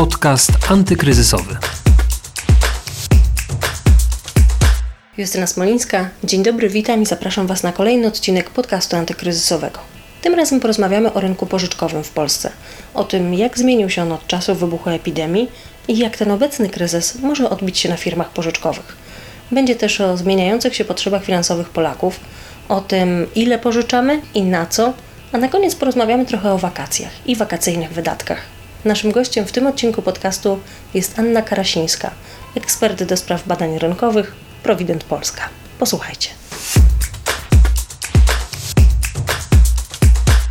Podcast antykryzysowy. Justyna Smolińska. Dzień dobry, witam i zapraszam Was na kolejny odcinek podcastu antykryzysowego. Tym razem porozmawiamy o rynku pożyczkowym w Polsce, o tym, jak zmienił się on od czasu wybuchu epidemii i jak ten obecny kryzys może odbić się na firmach pożyczkowych. Będzie też o zmieniających się potrzebach finansowych Polaków, o tym, ile pożyczamy i na co, a na koniec porozmawiamy trochę o wakacjach i wakacyjnych wydatkach. Naszym gościem w tym odcinku podcastu jest Anna Karasińska, ekspert do spraw badań rynkowych, Provident Polska. Posłuchajcie.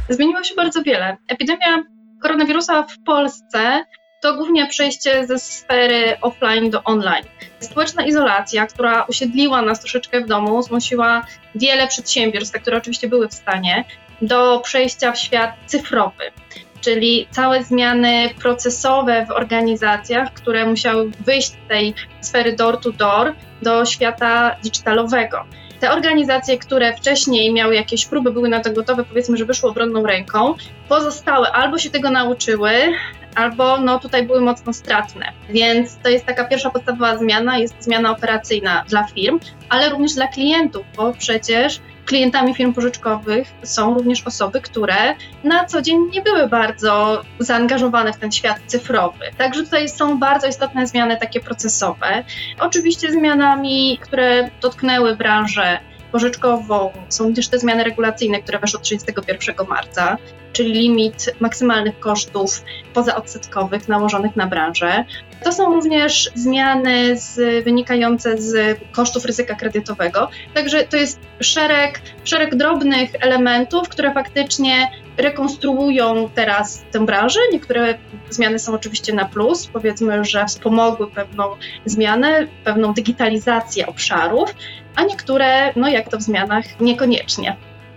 Zmieniło się bardzo wiele. Epidemia koronawirusa w Polsce to głównie przejście ze sfery offline do online. Społeczna izolacja, która usiedliła nas troszeczkę w domu, zmusiła wiele przedsiębiorstw, które oczywiście były w stanie, do przejścia w świat cyfrowy, czyli całe zmiany procesowe w organizacjach, które musiały wyjść z tej sfery door to door do świata digitalowego. Te organizacje, które wcześniej miały jakieś próby, były na to gotowe, powiedzmy, że wyszło obronną ręką, pozostałe albo się tego nauczyły, albo no tutaj były mocno stratne. Więc to jest taka pierwsza podstawowa zmiana, jest zmiana operacyjna dla firm, ale również dla klientów, bo przecież klientami firm pożyczkowych są również osoby, które na co dzień nie były bardzo zaangażowane w ten świat cyfrowy. Także tutaj są bardzo istotne zmiany takie procesowe. Oczywiście zmianami, które dotknęły branżę pożyczkową. Są też te zmiany regulacyjne, które weszły 31 marca, czyli limit maksymalnych kosztów pozaodsetkowych nałożonych na branżę. To są również zmiany z, wynikające z kosztów ryzyka kredytowego. Także to jest szereg, szereg drobnych elementów, które faktycznie rekonstruują teraz tę branżę. Niektóre zmiany są oczywiście na plus, powiedzmy, że wspomogły pewną zmianę, pewną digitalizację obszarów, a niektóre, no jak to w zmianach, niekoniecznie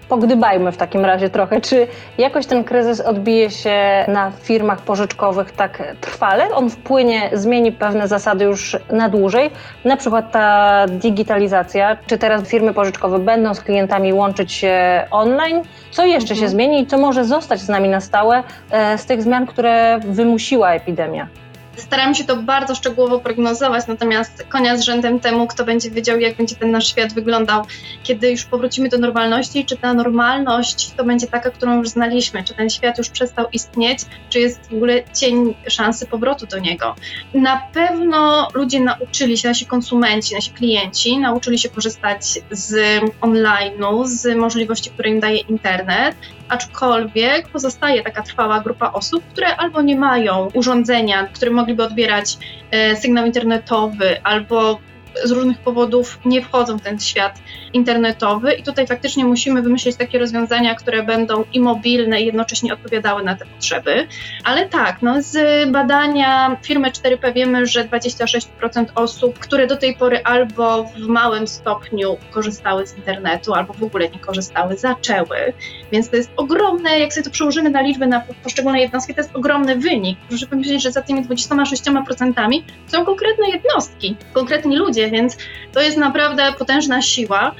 pogdybajmy w takim razie trochę. Czy jakoś ten kryzys odbije się na firmach pożyczkowych tak trwale? On wpłynie, zmieni pewne zasady już na dłużej? Na przykład ta digitalizacja. Czy teraz firmy pożyczkowe będą z klientami łączyć się online? Co jeszcze mhm. się zmieni i co może zostać z nami na stałe e, z tych zmian, które wymusiła epidemia? Staramy się to bardzo szczegółowo prognozować, natomiast konia z rzędem temu, kto będzie wiedział, jak będzie ten nasz świat wyglądał, kiedy już powrócimy do normalności, czy ta normalność to będzie taka, którą już znaliśmy, czy ten świat już przestał istnieć, czy jest w ogóle cień szansy powrotu do niego. Na pewno ludzie nauczyli się, nasi konsumenci, nasi klienci nauczyli się korzystać z online'u, z możliwości, które im daje internet, aczkolwiek pozostaje taka trwała grupa osób, które albo nie mają urządzenia, które mogliby odbierać e, sygnał internetowy, albo z różnych powodów nie wchodzą w ten świat internetowy i tutaj faktycznie musimy wymyślić takie rozwiązania, które będą i mobilne i jednocześnie odpowiadały na te potrzeby. Ale tak, no z badania firmy 4P wiemy, że 26% osób, które do tej pory albo w małym stopniu korzystały z internetu, albo w ogóle nie korzystały, zaczęły. Więc to jest ogromne, jak sobie to przełożymy na liczbę na poszczególne jednostki, to jest ogromny wynik. Proszę powiedzieć, że za tymi 26% są konkretne jednostki, konkretni ludzie, więc to jest naprawdę potężna siła.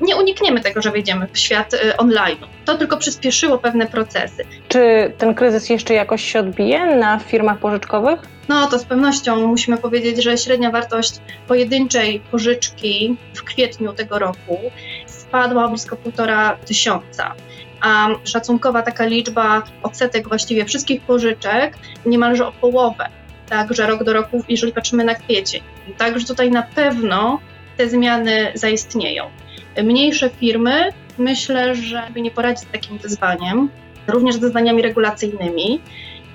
Nie unikniemy tego, że wejdziemy w świat y, online. To tylko przyspieszyło pewne procesy. Czy ten kryzys jeszcze jakoś się odbije na firmach pożyczkowych? No to z pewnością musimy powiedzieć, że średnia wartość pojedynczej pożyczki w kwietniu tego roku spadła o blisko półtora tysiąca a szacunkowa taka liczba odsetek właściwie wszystkich pożyczek niemalże o połowę także rok do roku, jeżeli patrzymy na kwiecień. Także tutaj na pewno te zmiany zaistnieją. Mniejsze firmy myślę, że nie poradzić z takim wyzwaniem, również z wyzwaniami regulacyjnymi.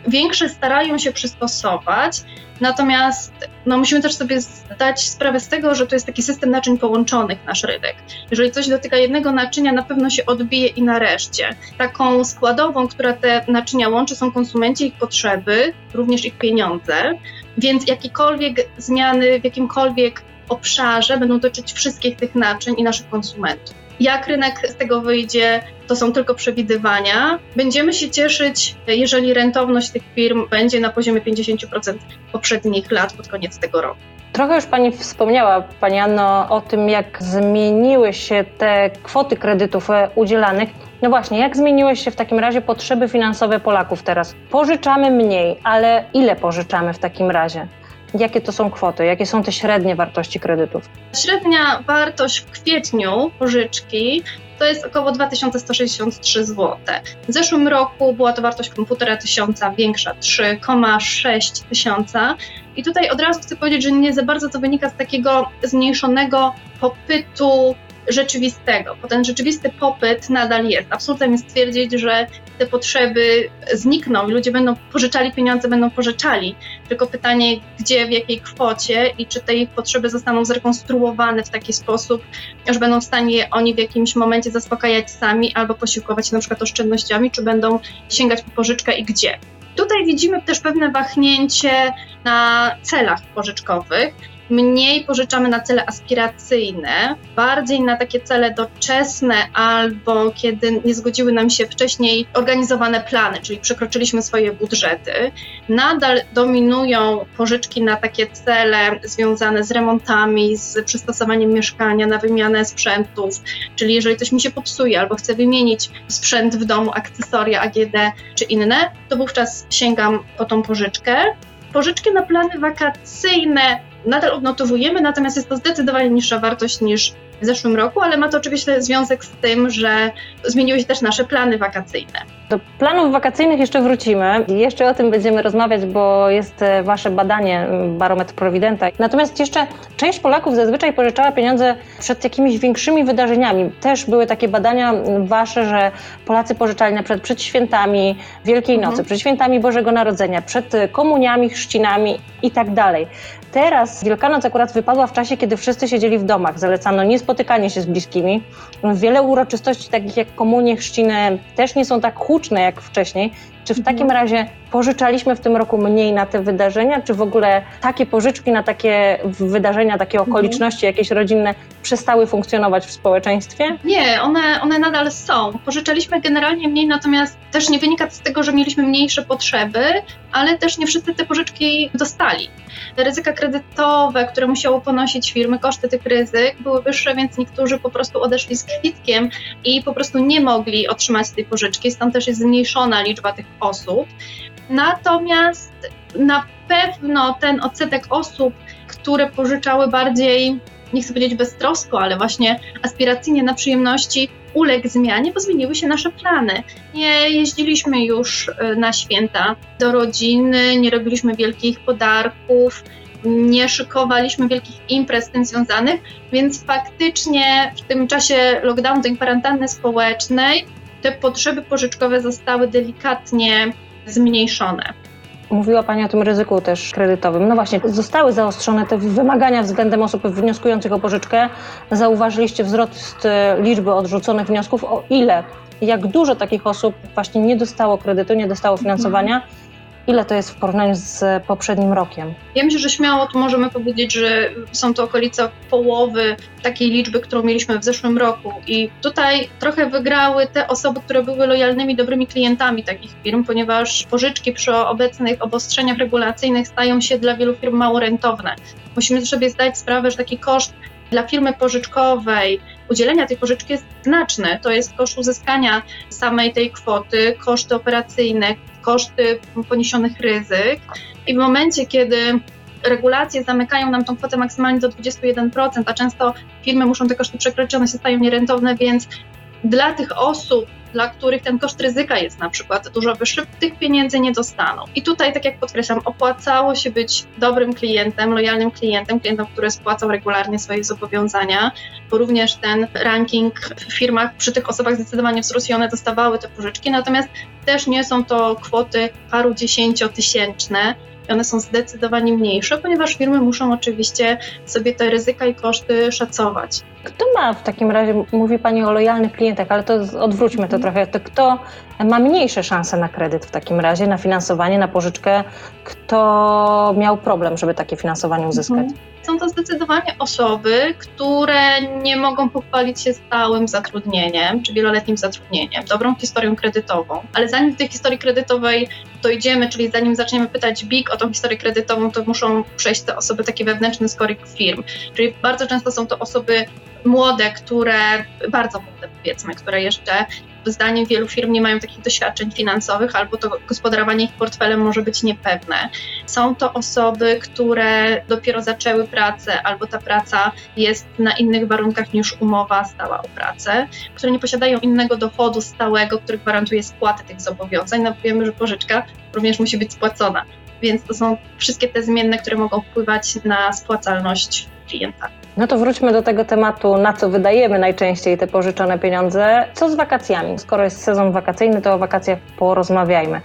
Większe starają się przystosować, natomiast no, musimy też sobie zdać sprawę z tego, że to jest taki system naczyń połączonych nasz rynek. Jeżeli coś dotyka jednego naczynia, na pewno się odbije i na reszcie. Taką składową, która te naczynia łączy, są konsumenci, ich potrzeby, również ich pieniądze, więc jakiekolwiek zmiany w jakimkolwiek obszarze będą dotyczyć wszystkich tych naczyń i naszych konsumentów. Jak rynek z tego wyjdzie, to są tylko przewidywania. Będziemy się cieszyć, jeżeli rentowność tych firm będzie na poziomie 50% poprzednich lat pod koniec tego roku. Trochę już Pani wspomniała, Pani Anno, o tym, jak zmieniły się te kwoty kredytów udzielanych. No właśnie, jak zmieniły się w takim razie potrzeby finansowe Polaków teraz? Pożyczamy mniej, ale ile pożyczamy w takim razie? Jakie to są kwoty? Jakie są te średnie wartości kredytów? Średnia wartość w kwietniu pożyczki to jest około 2163 zł. W zeszłym roku była to wartość 1,5 tysiąca, większa 3,6 tysiąca. I tutaj od razu chcę powiedzieć, że nie za bardzo to wynika z takiego zmniejszonego popytu rzeczywistego, bo ten rzeczywisty popyt nadal jest. Absolutnie jest stwierdzić, że te potrzeby znikną i ludzie będą pożyczali pieniądze, będą pożyczali. Tylko pytanie, gdzie, w jakiej kwocie i czy te ich potrzeby zostaną zrekonstruowane w taki sposób, że będą w stanie oni w jakimś momencie zaspokajać sami albo posiłkować się na przykład oszczędnościami, czy będą sięgać po pożyczkę i gdzie. Tutaj widzimy też pewne wahnięcie na celach pożyczkowych mniej pożyczamy na cele aspiracyjne, bardziej na takie cele doczesne albo kiedy nie zgodziły nam się wcześniej organizowane plany, czyli przekroczyliśmy swoje budżety. Nadal dominują pożyczki na takie cele związane z remontami, z przystosowaniem mieszkania, na wymianę sprzętów, czyli jeżeli coś mi się popsuje albo chcę wymienić sprzęt w domu, akcesoria AGD czy inne, to wówczas sięgam po tą pożyczkę. Pożyczki na plany wakacyjne nadal odnotowujemy, natomiast jest to zdecydowanie niższa wartość niż w zeszłym roku, ale ma to oczywiście związek z tym, że zmieniły się też nasze plany wakacyjne. Do planów wakacyjnych jeszcze wrócimy i jeszcze o tym będziemy rozmawiać, bo jest e, Wasze badanie, barometr Prowidenta. Natomiast jeszcze część Polaków zazwyczaj pożyczała pieniądze przed jakimiś większymi wydarzeniami. Też były takie badania Wasze, że Polacy pożyczali na przykład przed świętami Wielkiej mhm. Nocy, przed świętami Bożego Narodzenia, przed komuniami, chrzcinami i tak dalej. Teraz Wielkanoc akurat wypadła w czasie, kiedy wszyscy siedzieli w domach. Zalecano niespotykanie się z bliskimi. Wiele uroczystości, takich jak komunie, chrzciny, też nie są tak huczne jak wcześniej. Czy w mhm. takim razie pożyczaliśmy w tym roku mniej na te wydarzenia, czy w ogóle takie pożyczki na takie wydarzenia, takie mhm. okoliczności jakieś rodzinne przestały funkcjonować w społeczeństwie? Nie, one, one nadal są. Pożyczaliśmy generalnie mniej, natomiast też nie wynika to z tego, że mieliśmy mniejsze potrzeby, ale też nie wszyscy te pożyczki dostali. Ryzyka kredytowe, które musiało ponosić firmy, koszty tych ryzyk były wyższe, więc niektórzy po prostu odeszli z kwitkiem i po prostu nie mogli otrzymać tej pożyczki, stąd też jest zmniejszona liczba tych osób. Natomiast na pewno ten odsetek osób, które pożyczały bardziej, nie chcę powiedzieć beztrosko, ale właśnie aspiracyjnie na przyjemności, uległ zmianie, bo zmieniły się nasze plany. Nie jeździliśmy już y, na święta do rodziny, nie robiliśmy wielkich podarków, nie szykowaliśmy wielkich imprez z tym związanych, więc faktycznie w tym czasie lockdownu, tej kwarantanny społecznej, te potrzeby pożyczkowe zostały delikatnie zmniejszone. Mówiła Pani o tym ryzyku też kredytowym. No właśnie, zostały zaostrzone te wymagania względem osób wnioskujących o pożyczkę. Zauważyliście wzrost e, liczby odrzuconych wniosków. O ile, jak dużo takich osób właśnie nie dostało kredytu, nie dostało finansowania? Mhm Ile to jest w porównaniu z poprzednim rokiem? Ja myślę, że śmiało tu możemy powiedzieć, że są to okolice połowy takiej liczby, którą mieliśmy w zeszłym roku. I tutaj trochę wygrały te osoby, które były lojalnymi, dobrymi klientami takich firm, ponieważ pożyczki przy obecnych obostrzeniach regulacyjnych stają się dla wielu firm mało rentowne. Musimy sobie zdać sprawę, że taki koszt dla firmy pożyczkowej udzielenia tej pożyczki jest znaczny. To jest koszt uzyskania samej tej kwoty, koszty operacyjne, koszty poniesionych ryzyk. I w momencie, kiedy regulacje zamykają nam tą kwotę maksymalnie do 21%, a często firmy muszą te koszty przekroczyć, one się stają nierentowne, więc dla tych osób, dla których ten koszt ryzyka jest na przykład dużo wyższy, tych pieniędzy nie dostaną. I tutaj, tak jak podkreślam, opłacało się być dobrym klientem, lojalnym klientem, klientem, który spłacał regularnie swoje zobowiązania, bo również ten ranking w firmach przy tych osobach zdecydowanie wzrósł i one dostawały te pożyczki, natomiast też nie są to kwoty paru dziesięciotysięczne, one są zdecydowanie mniejsze, ponieważ firmy muszą oczywiście sobie te ryzyka i koszty szacować. Kto ma w takim razie, mówi Pani o lojalnych klientach, ale to odwróćmy to mhm. trochę, to kto ma mniejsze szanse na kredyt w takim razie, na finansowanie, na pożyczkę, kto miał problem, żeby takie finansowanie uzyskać? Mhm. Są to zdecydowanie osoby, które nie mogą pochwalić się stałym zatrudnieniem czy wieloletnim zatrudnieniem, dobrą historią kredytową. Ale zanim do tej historii kredytowej dojdziemy, czyli zanim zaczniemy pytać BIG o tą historię kredytową, to muszą przejść te osoby taki wewnętrzny scoring firm. Czyli bardzo często są to osoby młode, które, bardzo młode powiedzmy, które jeszcze zdaniem wielu firm nie mają takich doświadczeń finansowych, albo to gospodarowanie ich portfelem może być niepewne. Są to osoby, które dopiero zaczęły pracę, albo ta praca jest na innych warunkach niż umowa stała o pracę, które nie posiadają innego dochodu stałego, który gwarantuje spłatę tych zobowiązań. No wiemy, że pożyczka również musi być spłacona. Więc to są wszystkie te zmienne, które mogą wpływać na spłacalność klienta. No to wróćmy do tego tematu, na co wydajemy najczęściej te pożyczone pieniądze. Co z wakacjami? Skoro jest sezon wakacyjny, to o wakacjach porozmawiajmy.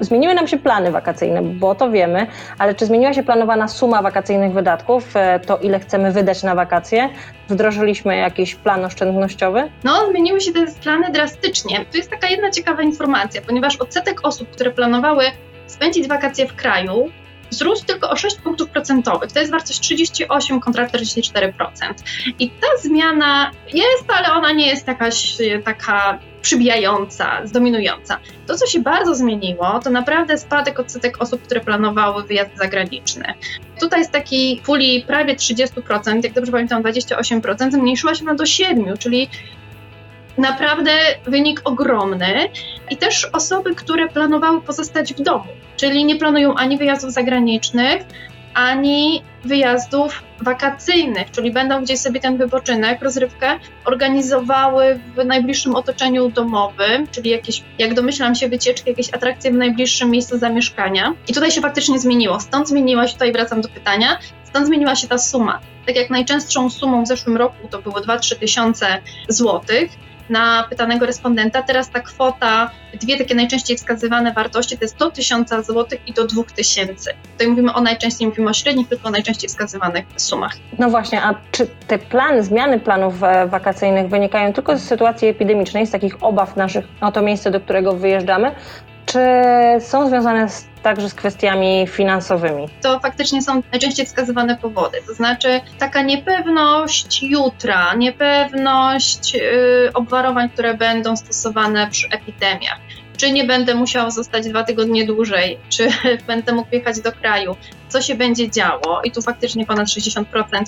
Zmieniły nam się plany wakacyjne, bo to wiemy, ale czy zmieniła się planowana suma wakacyjnych wydatków, e, to ile chcemy wydać na wakacje? Wdrożyliśmy jakiś plan oszczędnościowy? No, zmieniły się te plany drastycznie. Tu jest taka jedna ciekawa informacja, ponieważ odsetek osób, które planowały spędzić wakacje w kraju, wzrósł tylko o 6 punktów procentowych. To jest wartość 38 kontra 44%. I ta zmiana jest, ale ona nie jest jakaś taka przybijająca, dominująca. To, co się bardzo zmieniło, to naprawdę spadek odsetek osób, które planowały wyjazd zagraniczny. Tutaj z takiej puli prawie 30%, jak dobrze pamiętam 28%, zmniejszyła się ona do 7%, czyli naprawdę wynik ogromny. I też osoby, które planowały pozostać w domu, czyli nie planują ani wyjazdów zagranicznych, ani wyjazdów wakacyjnych, czyli będą gdzieś sobie ten wypoczynek, rozrywkę organizowały w najbliższym otoczeniu domowym, czyli jakieś, jak domyślam się, wycieczki, jakieś atrakcje w najbliższym miejscu zamieszkania. I tutaj się faktycznie zmieniło. Stąd zmieniła się, tutaj wracam do pytania, stąd zmieniła się ta suma. Tak jak najczęstszą sumą w zeszłym roku to było 2-3 tysiące złotych, na pytanego respondenta. Teraz ta kwota, dwie takie najczęściej wskazywane wartości to jest do 1000 zł i do 2000. Tutaj mówimy o najczęściej, mówimy o średnich, tylko o najczęściej wskazywanych sumach. No właśnie, a czy te plany, zmiany planów e, wakacyjnych wynikają tylko z sytuacji epidemicznej, z takich obaw naszych o to miejsce, do którego wyjeżdżamy, czy są związane z, także z kwestiami finansowymi? To faktycznie są najczęściej wskazywane powody. To znaczy taka niepewność jutra, niepewność yy, obwarowań, które będą stosowane przy epidemiach czy nie będę musiał zostać dwa tygodnie dłużej, czy będę mógł jechać do kraju, co się będzie działo. I tu faktycznie ponad 60%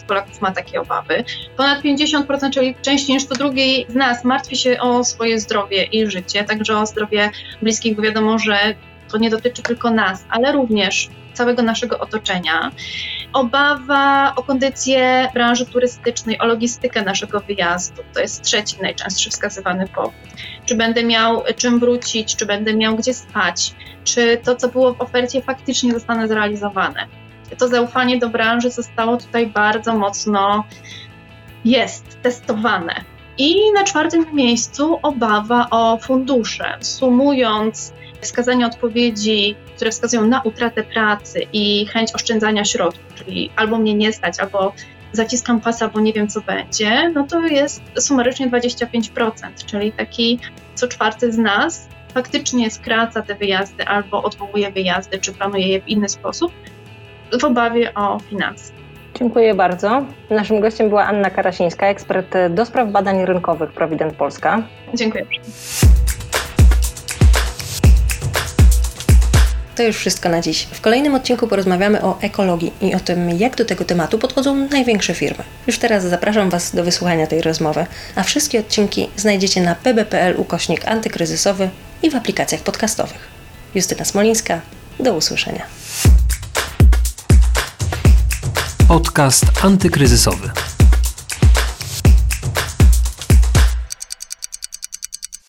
Polaków ma takie obawy. Ponad 50%, czyli częściej niż to drugiej z nas, martwi się o swoje zdrowie i życie, także o zdrowie bliskich, bo wiadomo, że to nie dotyczy tylko nas, ale również całego naszego otoczenia. Obawa o kondycję branży turystycznej, o logistykę naszego wyjazdu. To jest trzeci najczęstszy wskazywany powód. Czy będę miał czym wrócić, czy będę miał gdzie spać, czy to, co było w ofercie, faktycznie zostanie zrealizowane. To zaufanie do branży zostało tutaj bardzo mocno jest testowane. I na czwartym miejscu obawa o fundusze. Sumując wskazanie odpowiedzi, które wskazują na utratę pracy i chęć oszczędzania środków, czyli albo mnie nie stać, albo zaciskam pasa, bo nie wiem co będzie, no to jest sumarycznie 25%, czyli taki co czwarty z nas faktycznie skraca te wyjazdy albo odwołuje wyjazdy, czy planuje je w inny sposób w obawie o finanse. Dziękuję bardzo. Naszym gościem była Anna Karasińska, ekspert do spraw badań rynkowych Provident Polska. Dziękuję. To już wszystko na dziś. W kolejnym odcinku porozmawiamy o ekologii i o tym, jak do tego tematu podchodzą największe firmy. Już teraz zapraszam Was do wysłuchania tej rozmowy, a wszystkie odcinki znajdziecie na pb.pl ukośnik antykryzysowy i w aplikacjach podcastowych. Justyna Smolińska, do usłyszenia. Podcast antykryzysowy.